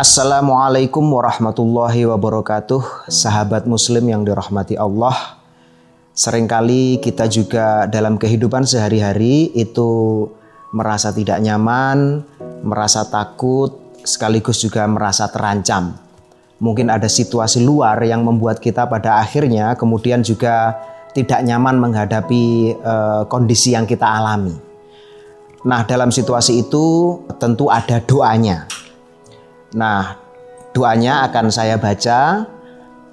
Assalamualaikum warahmatullahi wabarakatuh Sahabat muslim yang dirahmati Allah Seringkali kita juga dalam kehidupan sehari-hari itu merasa tidak nyaman, merasa takut, sekaligus juga merasa terancam. Mungkin ada situasi luar yang membuat kita pada akhirnya kemudian juga tidak nyaman menghadapi uh, kondisi yang kita alami. Nah, dalam situasi itu tentu ada doanya. Nah, doanya akan saya baca.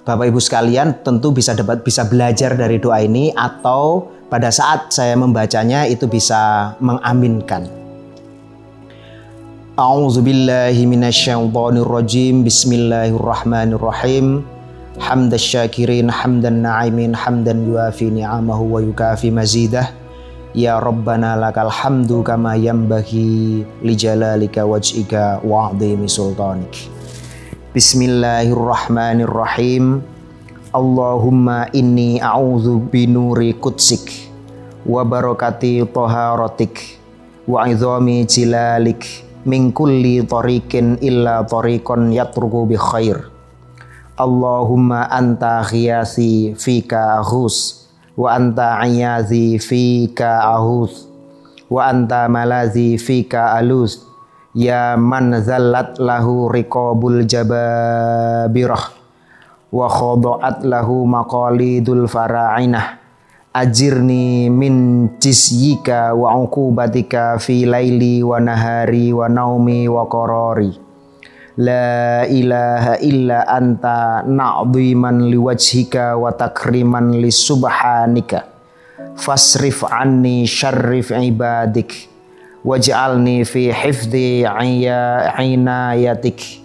Bapak Ibu sekalian tentu bisa dapat bisa belajar dari doa ini atau pada saat saya membacanya itu bisa mengaminkan. A'udzu billahi minasyaitonir rajim. Bismillahirrahmanirrahim. Hamdas syakirin hamdan na'imin hamdan yuafi ni'amahu wa yukafi mazidah. Ya Rabbana lakal hamdu kama yambaghi li jalalika waj'ika wa 'azimi sultanik. Bismillahirrahmanirrahim. Allahumma inni a'udzu binuri kutsik wa barakati taharatik wa 'idhami jilalik min kulli tariqin illa tariqan yatruku bi khair. Allahumma anta khiyasi fika aghus wa anta ayazi fika ahus. Wa anta malazi fika alus. Ya man zallat lahu riqabul jababirah. Wa khada'at lahu maqalidul fara'inah. Ajirni min jisyika wa uqubatika fi laili wa nahari wa naumi wa qarari La ilaha illa anta na'dhiman liwajhika wa takriman li subhanika Fasrif anni syarrif ibadik. Waj'alni fi hifdi inayatik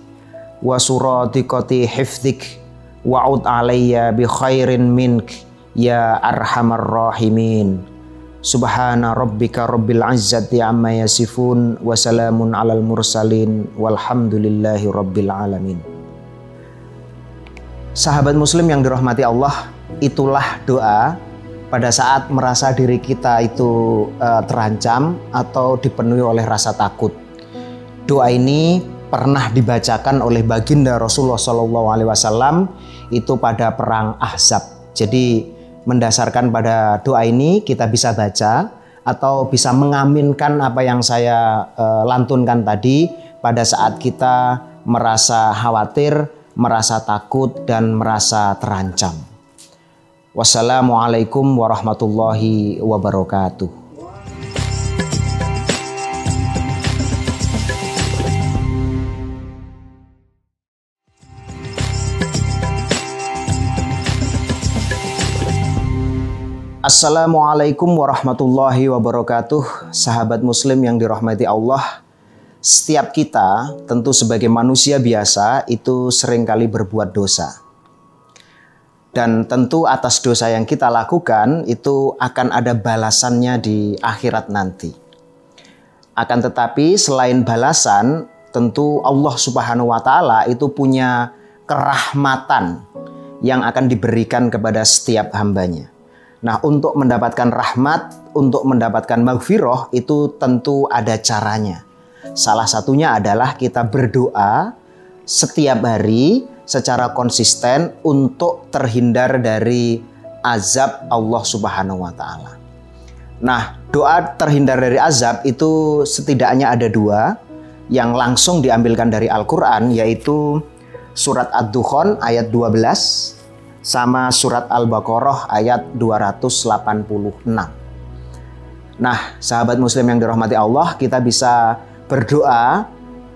Wa suratiqati hifdik. Wa'ud alayya bi khairin mink Ya arhamar rahimin Subhana rabbika rabbil izzati amma yasifun wa salamun alal mursalin walhamdulillahi rabbil alamin. Sahabat muslim yang dirahmati Allah, itulah doa pada saat merasa diri kita itu uh, terancam atau dipenuhi oleh rasa takut. Doa ini pernah dibacakan oleh baginda Rasulullah SAW itu pada perang Ahzab. Jadi mendasarkan pada doa ini kita bisa baca atau bisa mengaminkan apa yang saya uh, lantunkan tadi pada saat kita merasa khawatir, merasa takut dan merasa terancam. Wassalamualaikum warahmatullahi wabarakatuh. Assalamualaikum warahmatullahi wabarakatuh. Sahabat muslim yang dirahmati Allah Setiap kita tentu sebagai manusia biasa itu sering kali berbuat dosa. Dan tentu atas dosa yang kita lakukan itu akan ada balasannya di akhirat nanti. Akan tetapi selain balasan tentu Allah subhanahu wa ta'ala itu punya kerahmatan yang akan diberikan kepada setiap hambanya Nah, untuk mendapatkan rahmat, untuk mendapatkan maghfirah itu tentu ada caranya. Salah satunya adalah kita berdoa setiap hari secara konsisten untuk terhindar dari azab Allah Subhanahu wa taala. Nah, doa terhindar dari azab itu setidaknya ada dua yang langsung diambilkan dari Al-Qur'an yaitu surat Ad-Dukhan ayat 12 sama surat Al-Baqarah ayat 286. Nah, sahabat muslim yang dirahmati Allah, kita bisa berdoa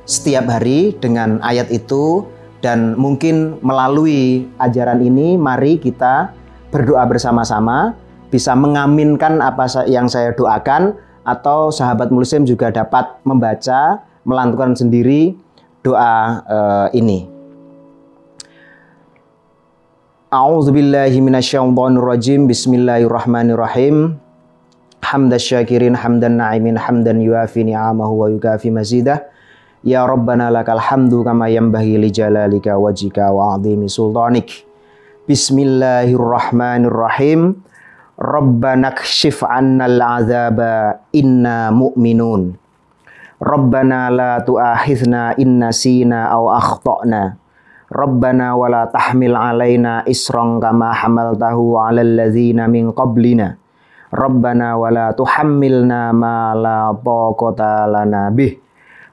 setiap hari dengan ayat itu dan mungkin melalui ajaran ini mari kita berdoa bersama-sama bisa mengaminkan apa yang saya doakan atau sahabat muslim juga dapat membaca melantunkan sendiri doa uh, ini. A'udzu billahi rajim. Bismillahirrahmanirrahim. Hamdas syakirin hamdan na'imin hamdan yuafi ni'amahu wa yukafi mazidah. Ya Rabbana lakal hamdu kama yanbaghi li jalalika wajhika wa 'azimi sultanik. Bismillahirrahmanirrahim. Rabbana kshif 'annal 'adzaba inna mu'minun. Rabbana la tu'akhidna inna sina aw akhtana. Rabbana wa la tahmil alaina isran kama hamaltahu 'alal ladzina min qablina. Rabbana wa la tuhammilna ma la taqata lana bih.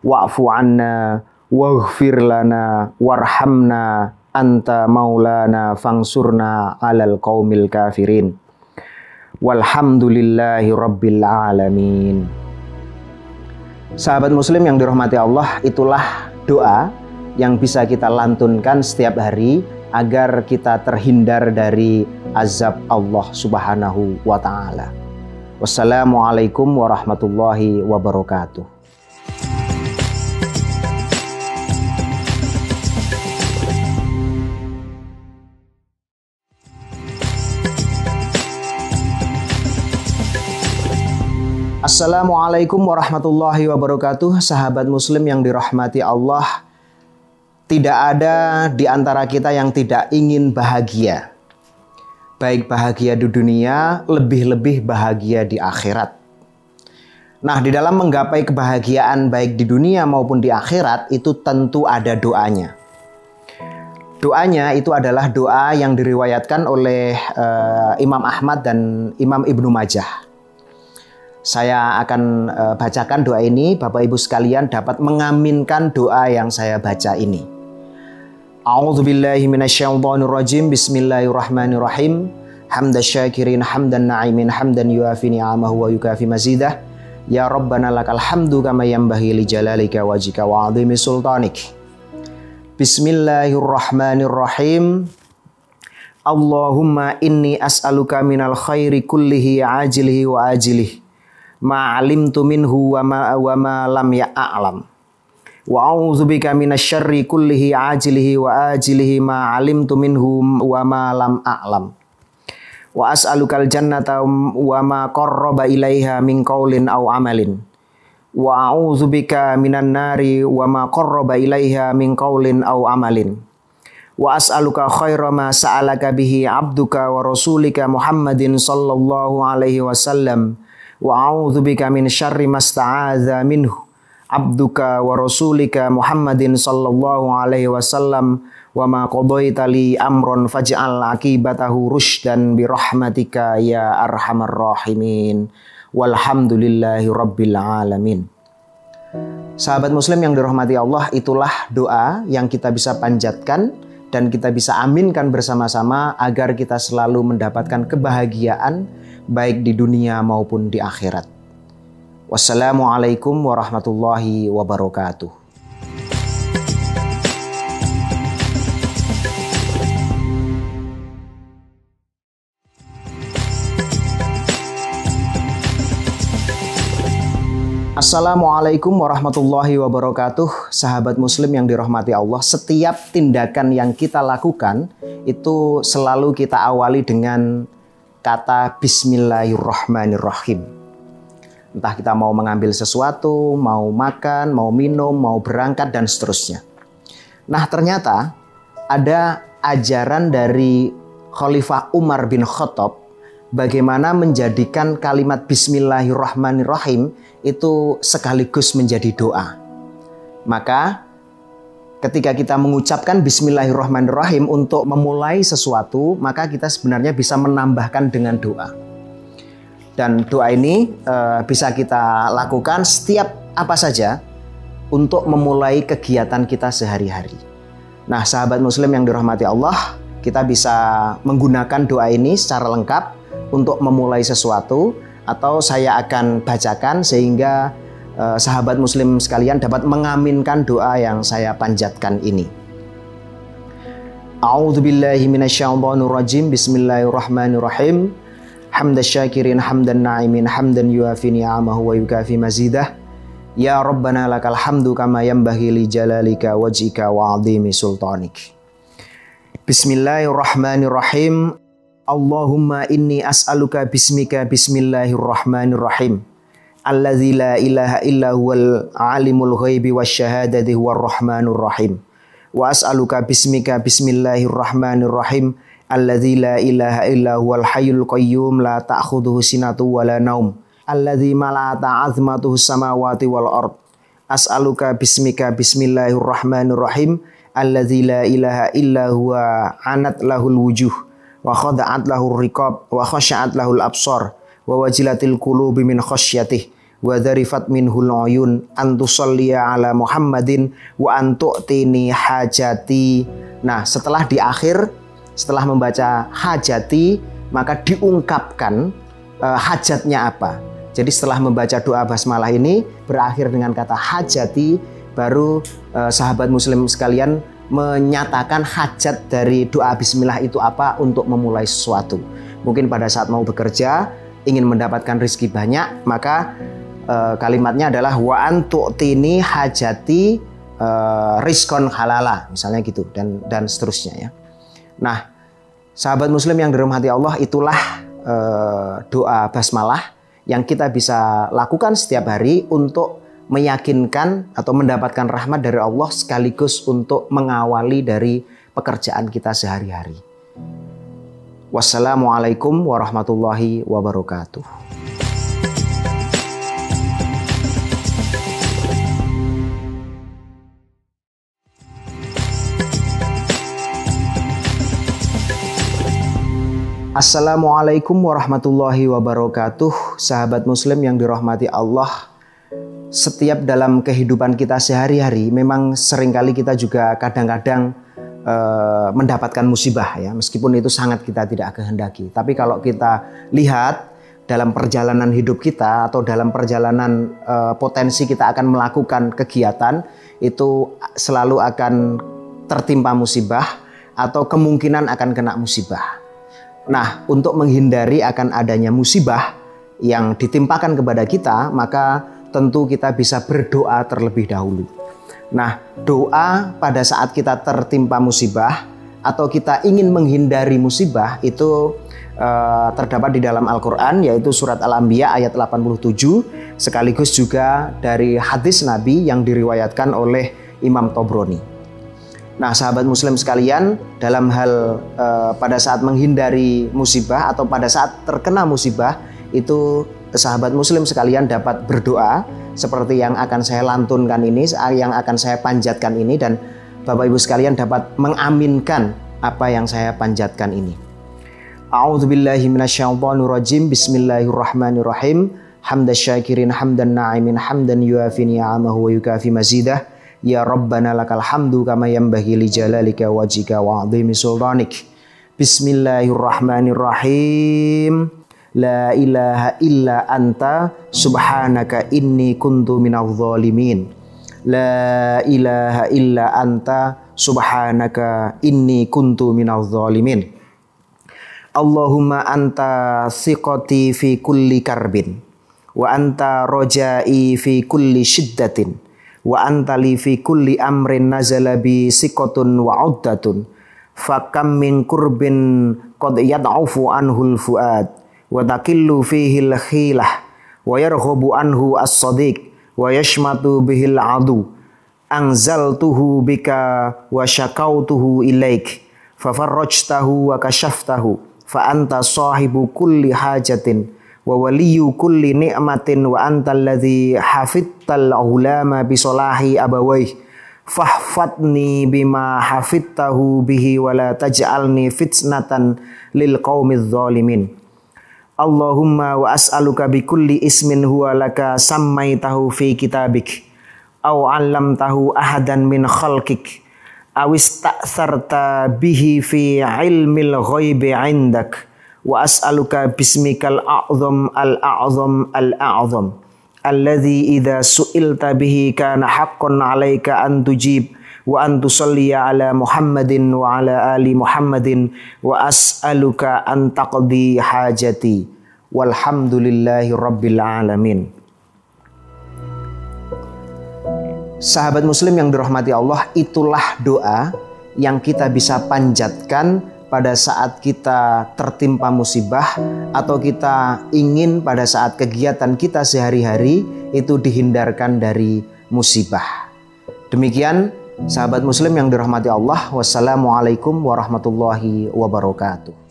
Wa'fu 'anna waghfir lana warhamna anta maulana fangsurna 'alal qaumil kafirin. Walhamdulillahi rabbil alamin. Sahabat muslim yang dirahmati Allah, itulah doa yang bisa kita lantunkan setiap hari agar kita terhindar dari azab Allah Subhanahu wa taala. Wassalamualaikum warahmatullahi wabarakatuh. Assalamualaikum warahmatullahi wabarakatuh, sahabat Muslim yang dirahmati Allah. Tidak ada di antara kita yang tidak ingin bahagia, baik bahagia di dunia, lebih-lebih bahagia di akhirat. Nah, di dalam menggapai kebahagiaan baik di dunia maupun di akhirat, itu tentu ada doanya. Doanya itu adalah doa yang diriwayatkan oleh uh, Imam Ahmad dan Imam Ibnu Majah. Saya akan uh, bacakan doa ini, Bapak Ibu sekalian dapat mengaminkan doa yang saya baca ini. A'udzubillahi minasyaitonirrajim. Bismillahirrahmanirrahim. Hamda syakirin hamdan na'imin hamdan yuafi ni'amahu wa yukafi mazidah. Ya Rabbana lakal hamdu kama yanbahi li jalalika wajika wa azimi sultanik. Bismillahirrahmanirrahim. Allahumma inni as'aluka minal khairi kullihi ajilihi wa ajilihi ma alimtu minhu wa ma wa ma lam ya'lam. Wa a'udzubika minasyarri kullihi ajilihi wa ajilihi ma alimtu minhu wa ma lam a'lam. Wa as'alukal jannata wa ma qarraba ilaiha min qaulin aw amalin. Wa a'udzubika minan nari wa ma qarraba ilaiha min qaulin aw amalin. Wa as'aluka khaira ma sa'alaka bihi abduka wa rasulika Muhammadin sallallahu alaihi wasallam wa a'udzubika min syarri masta'adza minhu abduka wa rasulika Muhammadin sallallahu alaihi wasallam wa ma qadaita li amron faj'al akibatahu rusydan bi rahmatika ya arhamar rahimin walhamdulillahi rabbil alamin Sahabat muslim yang dirahmati Allah itulah doa yang kita bisa panjatkan dan kita bisa aminkan bersama-sama agar kita selalu mendapatkan kebahagiaan baik di dunia maupun di akhirat. Wassalamualaikum warahmatullahi wabarakatuh. Assalamualaikum warahmatullahi wabarakatuh Sahabat muslim yang dirahmati Allah Setiap tindakan yang kita lakukan Itu selalu kita awali dengan kata Bismillahirrahmanirrahim. Entah kita mau mengambil sesuatu, mau makan, mau minum, mau berangkat, dan seterusnya. Nah, ternyata ada ajaran dari Khalifah Umar bin Khattab bagaimana menjadikan kalimat Bismillahirrahmanirrahim itu sekaligus menjadi doa. Maka ketika kita mengucapkan bismillahirrahmanirrahim untuk memulai sesuatu, maka kita sebenarnya bisa menambahkan dengan doa. Dan doa ini uh, bisa kita lakukan setiap apa saja untuk memulai kegiatan kita sehari-hari. Nah, sahabat muslim yang dirahmati Allah, kita bisa menggunakan doa ini secara lengkap untuk memulai sesuatu atau saya akan bacakan sehingga uh, sahabat muslim sekalian dapat mengaminkan doa yang saya panjatkan ini. A'udzu billahi minasyaitonir rajim. Bismillahirrahmanirrahim. Hamda syakirin hamdan na'imin hamdan yuafi ni'amahu wa yukafi mazidah. Ya Rabbana lakal hamdu kama yanbaghi li jalalika wajhika wa 'azimi sultanik. Bismillahirrahmanirrahim. Allahumma inni as'aluka bismika bismillahirrahmanirrahim alladzi la ilaha illa huwal alimul ghaibi wasyahadati huwar rahmanur rahim wa as'aluka bismika bismillahirrahmanirrahim alladzi la ilaha illa huwal hayyul qayyum la ta'khudhuhu sinatu wala naum. Alladzi mala'ata 'azmatuhu samawati wal ard. As'aluka bismika bismillahirrahmanirrahim. Alladzi la ilaha illa huwa anat lahul wujuh wa khada'at lahul riqab wa khasha'at lahul absar wa wajilatil qulubi min khasyatih wa dharifat minhul uyun an tusalliya ala Muhammadin wa an tu'tini hajati. Nah, setelah di akhir setelah membaca hajati maka diungkapkan uh, hajatnya apa. Jadi setelah membaca doa basmalah ini berakhir dengan kata hajati, baru eh, sahabat muslim sekalian menyatakan hajat dari doa bismillah itu apa untuk memulai sesuatu. Mungkin pada saat mau bekerja ingin mendapatkan rezeki banyak, maka eh, kalimatnya adalah wa antu'tini hajati eh, rizkon halala, misalnya gitu dan dan seterusnya ya. Nah, sahabat muslim yang dirahmati Allah itulah eh, doa basmalah yang kita bisa lakukan setiap hari untuk meyakinkan atau mendapatkan rahmat dari Allah sekaligus untuk mengawali dari pekerjaan kita sehari-hari. Wassalamualaikum warahmatullahi wabarakatuh. Assalamualaikum warahmatullahi wabarakatuh, sahabat Muslim yang dirahmati Allah. Setiap dalam kehidupan kita sehari-hari, memang sering kali kita juga kadang-kadang uh, mendapatkan musibah ya, meskipun itu sangat kita tidak kehendaki. Tapi kalau kita lihat dalam perjalanan hidup kita atau dalam perjalanan uh, potensi kita akan melakukan kegiatan, itu selalu akan tertimpa musibah atau kemungkinan akan kena musibah. Nah, untuk menghindari akan adanya musibah yang ditimpakan kepada kita, maka tentu kita bisa berdoa terlebih dahulu. Nah, doa pada saat kita tertimpa musibah atau kita ingin menghindari musibah itu uh, terdapat di dalam Al-Qur'an yaitu surat Al-Anbiya ayat 87 sekaligus juga dari hadis Nabi yang diriwayatkan oleh Imam Tobroni. Nah, sahabat muslim sekalian, dalam hal uh, pada saat menghindari musibah atau pada saat terkena musibah, itu sahabat muslim sekalian dapat berdoa seperti yang akan saya lantunkan ini, yang akan saya panjatkan ini dan Bapak Ibu sekalian dapat mengaminkan apa yang saya panjatkan ini. A'udzubillahi minasyaitonirrajim. Bismillahirrahmanirrahim. Hamdasyakirin hamdan na'imin hamdan yuafi ni'amahu wa yukafi mazidah. Ya Rabbana lakal hamdu kama yanbaghi li jalalika wajhika wa 'azimi sultanik. Bismillahirrahmanirrahim. La ilaha illa anta subhanaka inni kuntu minadh dhalimin. La ilaha illa anta subhanaka inni kuntu minadh dhalimin. Allahumma anta thiqati fi kulli karbin wa anta rojai fi kulli shiddatin wa antali fi kulli amrin nazala bi sikotun wa uddatun fakam min kurbin qad yad'ufu anhul fuad wa takillu fihi al khilah wa yarghabu anhu as-sadiq wa yashmatu bihil adu anzaltuhu bika wa syakautuhu ilaik fafarrajtahu wa kashaftahu fa anta sahibu kulli hajatin wa waliyu kulli ni'matin wa antal ladzi hafidtal ulama bi solahi abawaih fahfadni bima hafidtahu bihi wa la taj'alni fitnatan lil qaumiz zalimin Allahumma wa as'aluka bi kulli ismin huwa laka sammaitahu fi kitabik aw 'allamtahu ahadan min khalqik aw ista'sarta bihi fi ilmil ghaibi 'indak wa as'aluka bismikal a'zam al a'zam al a'zam. Alladhi idza su'ilta bihi kana haqqan 'alaika an tujib wa an tusalliya ala Muhammadin wa ala ali Muhammadin wa as'aluka an taqdi hajati. Walhamdulillahi rabbil alamin. Sahabat muslim yang dirahmati Allah itulah doa yang kita bisa panjatkan pada saat kita tertimpa musibah atau kita ingin pada saat kegiatan kita sehari-hari itu dihindarkan dari musibah. Demikian sahabat muslim yang dirahmati Allah. Wassalamualaikum warahmatullahi wabarakatuh.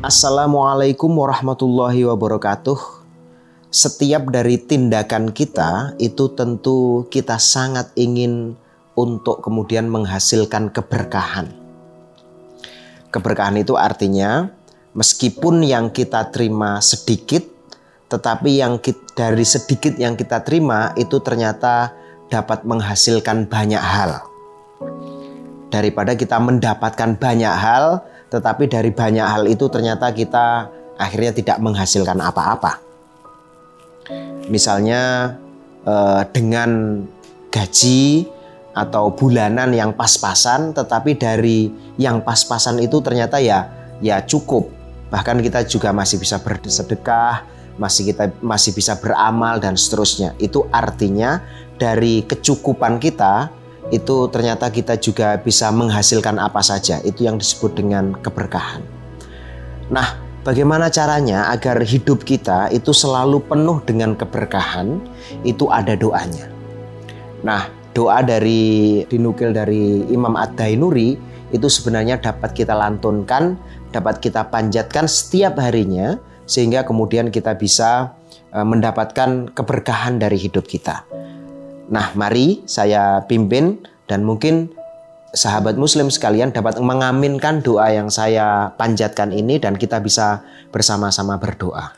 Assalamualaikum warahmatullahi wabarakatuh. Setiap dari tindakan kita itu tentu kita sangat ingin untuk kemudian menghasilkan keberkahan. Keberkahan itu artinya meskipun yang kita terima sedikit, tetapi yang kita, dari sedikit yang kita terima itu ternyata dapat menghasilkan banyak hal. Daripada kita mendapatkan banyak hal, tetapi dari banyak hal itu ternyata kita akhirnya tidak menghasilkan apa-apa. Misalnya eh, dengan gaji atau bulanan yang pas-pasan, tetapi dari yang pas-pasan itu ternyata ya ya cukup. Bahkan kita juga masih bisa bersedekah, masih kita masih bisa beramal dan seterusnya. Itu artinya dari kecukupan kita itu ternyata kita juga bisa menghasilkan apa saja. Itu yang disebut dengan keberkahan. Nah, bagaimana caranya agar hidup kita itu selalu penuh dengan keberkahan? Itu ada doanya. Nah, doa dari dinukil dari Imam Ad-Dainuri itu sebenarnya dapat kita lantunkan, dapat kita panjatkan setiap harinya sehingga kemudian kita bisa eh, mendapatkan keberkahan dari hidup kita. Nah, mari saya pimpin dan mungkin sahabat muslim sekalian dapat mengaminkan doa yang saya panjatkan ini dan kita bisa bersama-sama berdoa.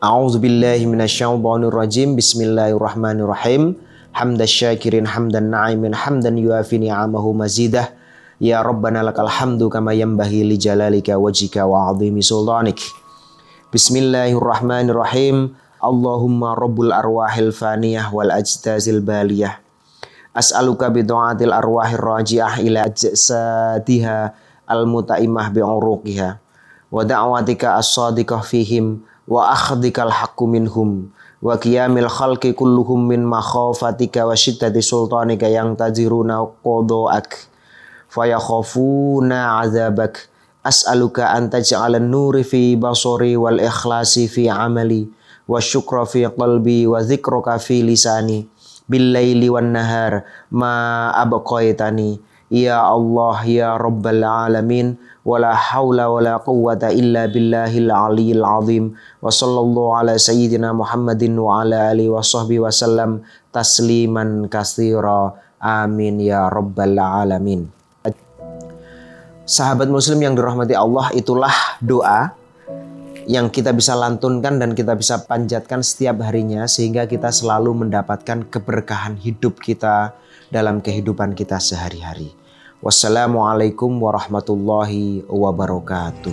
A'udzubillahi minasyaitonirrajim. Bismillahirrahmanirrahim. Hamdan syakirin hamdan na'imin hamdan yuafi ni'amahu mazidah. Ya Rabbana lakal hamdu kama yanbahi li jalalika wajika wa 'azimi sultanik. Bismillahirrahmanirrahim. اللهم رب الأرواح الفانية والأجتاز البالية أسألك بدعاة الأرواح الراجعة إلى أجسادها المتئمة بعروقها ودعوتك الصادقة فيهم وأخذك الحق منهم وقيام الخلق كلهم من مخافتك وشدة سلطانك ينتظرون قضاءك فيخافون عذابك أسألك أن تجعل النور في بصري والإخلاص في عملي wa syukra fi qalbi wa dzikraka fi lisani. Bil laili wan nahar ma abqaitani. Ya Allah ya rabbal alamin wala haula wala quwwata illa billahil aliyil azim. Wa sallallahu ala sayyidina Muhammadin wa ala alihi wa sahbihi wa sallam tasliman katsira. Amin ya rabbal alamin. Sahabat muslim yang dirahmati Allah itulah doa yang kita bisa lantunkan dan kita bisa panjatkan setiap harinya sehingga kita selalu mendapatkan keberkahan hidup kita dalam kehidupan kita sehari-hari. Wassalamualaikum warahmatullahi wabarakatuh.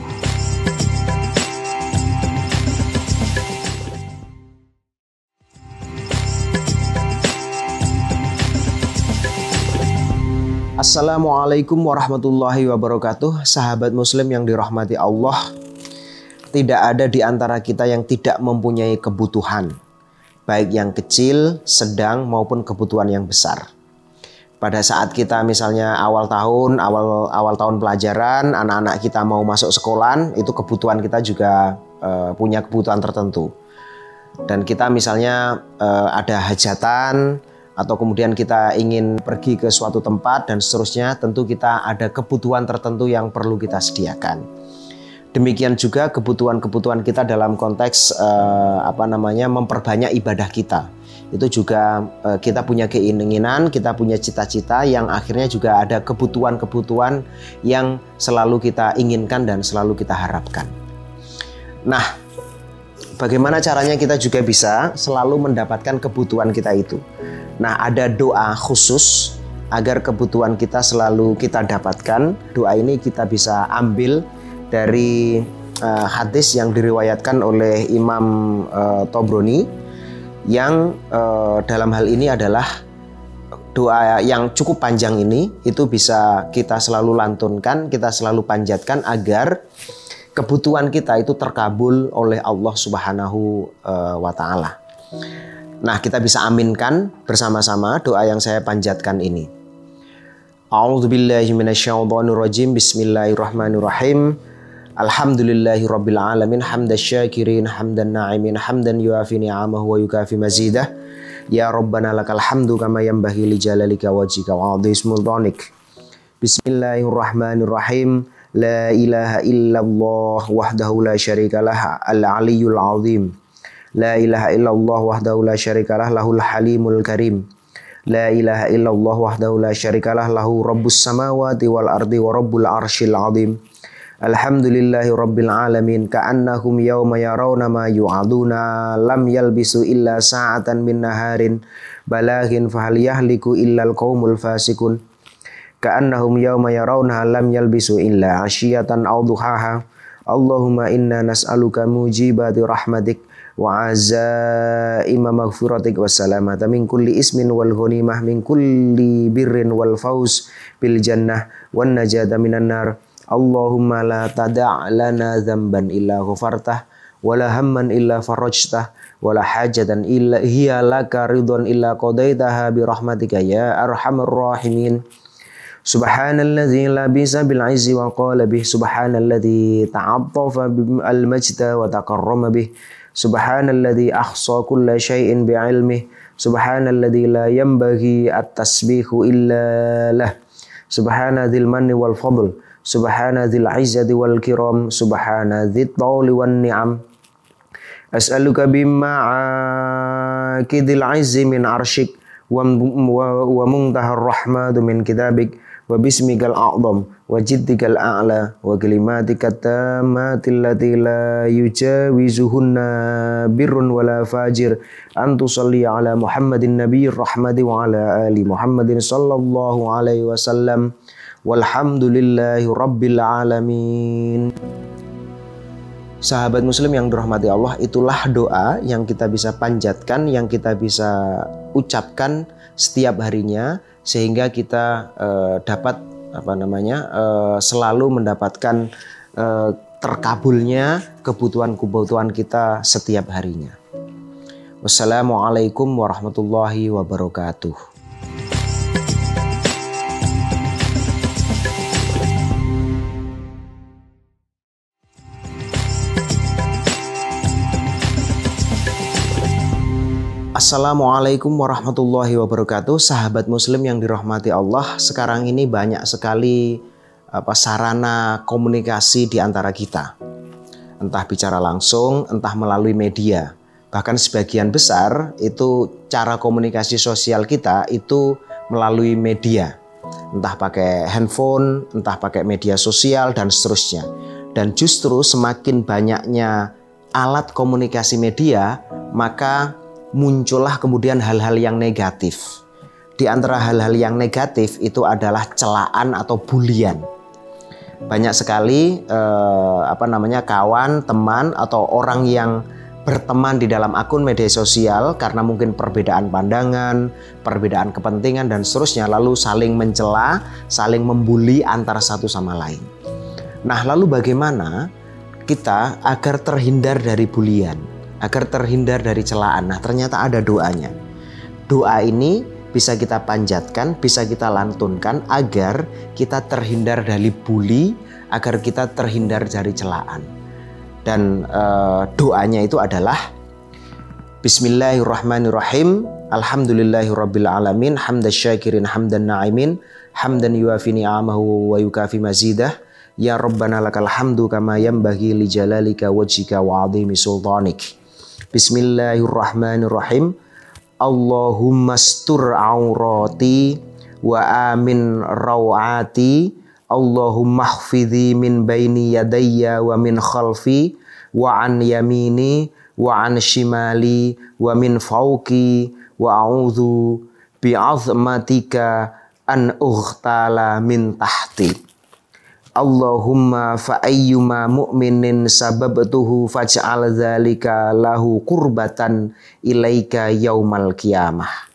Assalamualaikum warahmatullahi wabarakatuh Sahabat muslim yang dirahmati Allah tidak ada di antara kita yang tidak mempunyai kebutuhan, baik yang kecil, sedang, maupun kebutuhan yang besar. Pada saat kita misalnya awal tahun, awal awal tahun pelajaran, anak-anak kita mau masuk sekolah, itu kebutuhan kita juga uh, punya kebutuhan tertentu. Dan kita misalnya uh, ada hajatan atau kemudian kita ingin pergi ke suatu tempat dan seterusnya, tentu kita ada kebutuhan tertentu yang perlu kita sediakan. Demikian juga kebutuhan-kebutuhan kita dalam konteks uh, apa namanya memperbanyak ibadah kita. Itu juga uh, kita punya keinginan, kita punya cita-cita yang akhirnya juga ada kebutuhan-kebutuhan yang selalu kita inginkan dan selalu kita harapkan. Nah, bagaimana caranya kita juga bisa selalu mendapatkan kebutuhan kita itu? Nah, ada doa khusus agar kebutuhan kita selalu kita dapatkan. Doa ini kita bisa ambil dari uh, hadis yang diriwayatkan oleh Imam uh, Tobroni yang uh, dalam hal ini adalah doa yang cukup panjang ini itu bisa kita selalu lantunkan, kita selalu panjatkan agar kebutuhan kita itu terkabul oleh Allah Subhanahu wa taala. Nah, kita bisa aminkan bersama-sama doa yang saya panjatkan ini. A'udzubillahi minasyaitonirrajim. Bismillahirrahmanirrahim. الحمد لله رب العالمين حمد الشاكرين حمد الناعمين حمدا يوافي نعمه ويكافي مزيده يا ربنا لك الحمد كما ينبغي لجلالك وجهك وعظيم سلطانك بسم الله الرحمن الرحيم لا إله إلا الله وحده لا شريك له العلي العظيم لا إله إلا الله وحده لا شريك له له الحليم الكريم لا إله إلا الله وحده لا شريك له له رب السماوات والأرض ورب العرش العظيم Alhamdulillahi rabbil alamin ka'annahum yawma yarawna ma yu'aduna lam yalbisu illa sa'atan min naharin balaghin fahal yahliku illa alqaumul fasikun ka'annahum yawma yarawna lam yalbisu illa ashiyatan aw duhaha. Allahumma inna nas'aluka mujibati rahmatik wa azaima maghfiratik wa salamata min kulli ismin wal ghanimah min kulli birrin wal faus bil jannah wan najata minan nar. Allahumma la tada' lana illa ghafartah wala hamman illa farajtah wala hajatan illa hiya laka ridwan illa qadaitaha bi rahmatika ya arhamar rahimin. Subhanalladzi labisa bil izzi wa qala bih subhanalladzi ta'attafa al majda wa taqarrama bi, subhanalladzi ahsa kulla syai'in bi ilmih subhanalladzi la yanbaghi at tasbihu illa lah subhanadzil manni wal fadl Subhana dzil izzati wal kiram, subhana dzit tauli wan ni'am. As'aluka bimma akidil min arshik wa wa muntahar rahmatu min kitabik wa bismikal a'zam wa jiddikal a'la wa kalimatika tammati allati la yujawizuhunna birrun Muhammadin nabiyyir Muhammadin sallallahu alaihi wasallam Walhamdulillahi Rabbil Alamin. Sahabat muslim yang dirahmati Allah, itulah doa yang kita bisa panjatkan, yang kita bisa ucapkan setiap harinya sehingga kita uh, dapat apa namanya uh, selalu mendapatkan uh, terkabulnya kebutuhan-kebutuhan kita setiap harinya. Wassalamualaikum warahmatullahi wabarakatuh. Assalamualaikum warahmatullahi wabarakatuh. Sahabat muslim yang dirahmati Allah Sekarang ini banyak sekali apa, sarana komunikasi di antara kita. Entah bicara langsung, entah melalui media. Bahkan sebagian besar itu cara komunikasi sosial kita itu melalui media. Entah pakai handphone, entah pakai media sosial dan seterusnya. Dan justru semakin banyaknya alat komunikasi media Maka muncullah kemudian hal-hal yang negatif. Di antara hal-hal yang negatif itu adalah celaan atau bulian. Banyak sekali eh, apa namanya kawan, teman atau orang yang berteman di dalam akun media sosial karena mungkin perbedaan pandangan, perbedaan kepentingan dan seterusnya lalu saling mencela, saling membuli antara satu sama lain. Nah, lalu bagaimana kita agar terhindar dari bulian? Agar terhindar dari celaan. Nah, ternyata ada doanya. Doa ini bisa kita panjatkan, bisa kita lantunkan agar kita terhindar dari bully, agar kita terhindar dari celaan. Dan e, doanya itu adalah Bismillahirrahmanirrahim. Alhamdulillahirabbil alamin, hamdan syakirin hamdan na'imin, hamdan yuafi ni'amahu wa yukafi mazidah. Ya Rabbana lakal hamdu kama yanbaghi li jalalika wajhika wa 'azimi sultanik. Bismillahirrahmanirrahim. Allahumma stur aurati wa amin rawati. Allahumma hfidhi min baini yadayya wa min khalfi wa an yamini wa an shimali wa min fauki wa a'udhu bi'azmatika an ughtala min tahti. Allahumma fa ayyuma mu'minin sababtuhu faj'al dzalika lahu kurbatan ilaika yaumal qiyamah.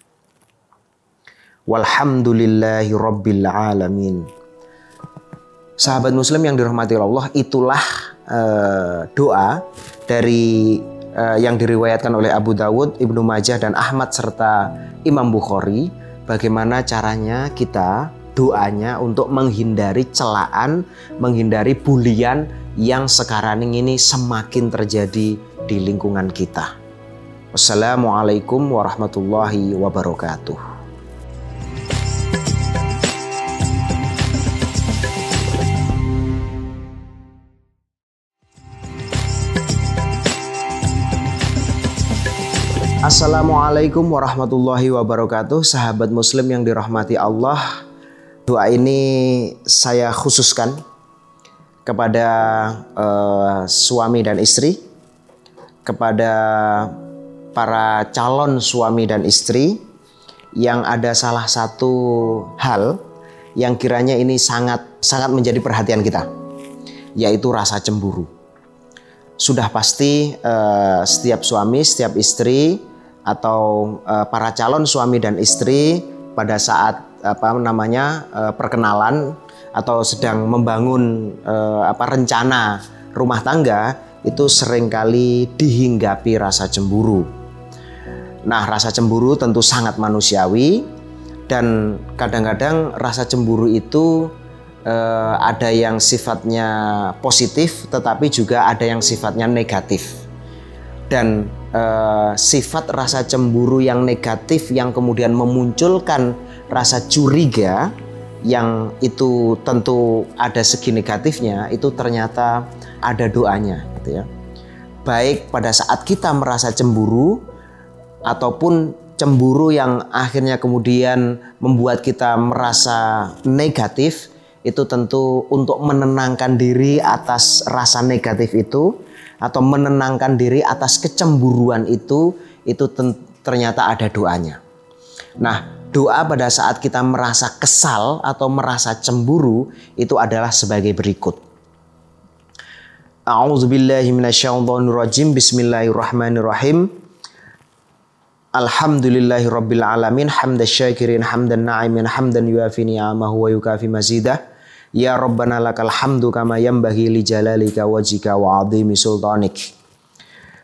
Walhamdulillahi rabbil alamin. Sahabat muslim yang dirahmati Allah, itulah uh, doa dari uh, yang diriwayatkan oleh Abu Dawud, Ibnu Majah dan Ahmad serta Imam Bukhari bagaimana caranya kita doanya untuk menghindari celaan, menghindari bulian yang sekarang ini semakin terjadi di lingkungan kita. Wassalamualaikum warahmatullahi wabarakatuh. Assalamualaikum warahmatullahi wabarakatuh, sahabat Muslim yang dirahmati Allah. Doa ini saya khususkan Kepada uh, suami dan istri Kepada para calon suami dan istri Yang ada salah satu hal Yang kiranya ini sangat sangat menjadi perhatian kita Yaitu rasa cemburu. Sudah pasti uh, setiap suami, setiap istri atau uh, para calon suami dan istri pada saat apa namanya uh, perkenalan atau sedang membangun uh, apa rencana rumah tangga itu sering kali dihinggapi rasa cemburu. Nah, rasa cemburu tentu sangat manusiawi dan kadang-kadang rasa cemburu itu uh, ada yang sifatnya positif tetapi juga ada yang sifatnya negatif. Dan uh, sifat rasa cemburu yang negatif yang kemudian memunculkan rasa curiga yang itu tentu ada segi negatifnya itu ternyata ada doanya gitu ya. Baik pada saat kita merasa cemburu ataupun cemburu yang akhirnya kemudian membuat kita merasa negatif itu tentu untuk menenangkan diri atas rasa negatif itu atau menenangkan diri atas kecemburuan itu itu ternyata ada doanya. Nah, doa pada saat kita merasa kesal atau merasa cemburu itu adalah sebagai berikut. A'udzubillahiminasyaitonirrajim. Bismillahirrahmanirrahim. Alhamdulillahi rabbil alamin hamdan syakirin hamdan na'imin hamdan yuafi ni'amahu wa yukafi mazidah Ya Rabbana lakal hamdu kama yambagi li jalalika wajika wa azimi sultanik.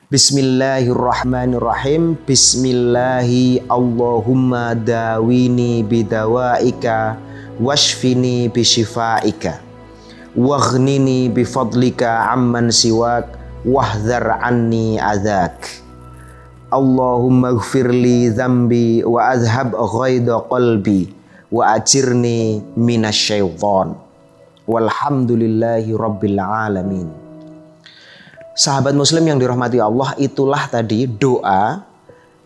Bismillahirrahmanirrahim. Bismillahi Allahumma dawini bidawaika washfini bishifaika. Waghnini bifadlika amman siwak wahdhar anni adak. Allahumma gfirli zambi wa azhab ghaida qalbi wa ajirni minasyaitan. Walhamdulillahi Rabbil Alamin. Sahabat muslim yang dirahmati Allah itulah tadi doa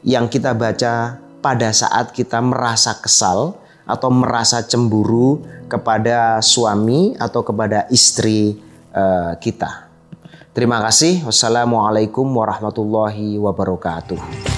yang kita baca pada saat kita merasa kesal atau merasa cemburu kepada suami atau kepada istri uh, kita. Terima kasih. Wassalamualaikum warahmatullahi wabarakatuh.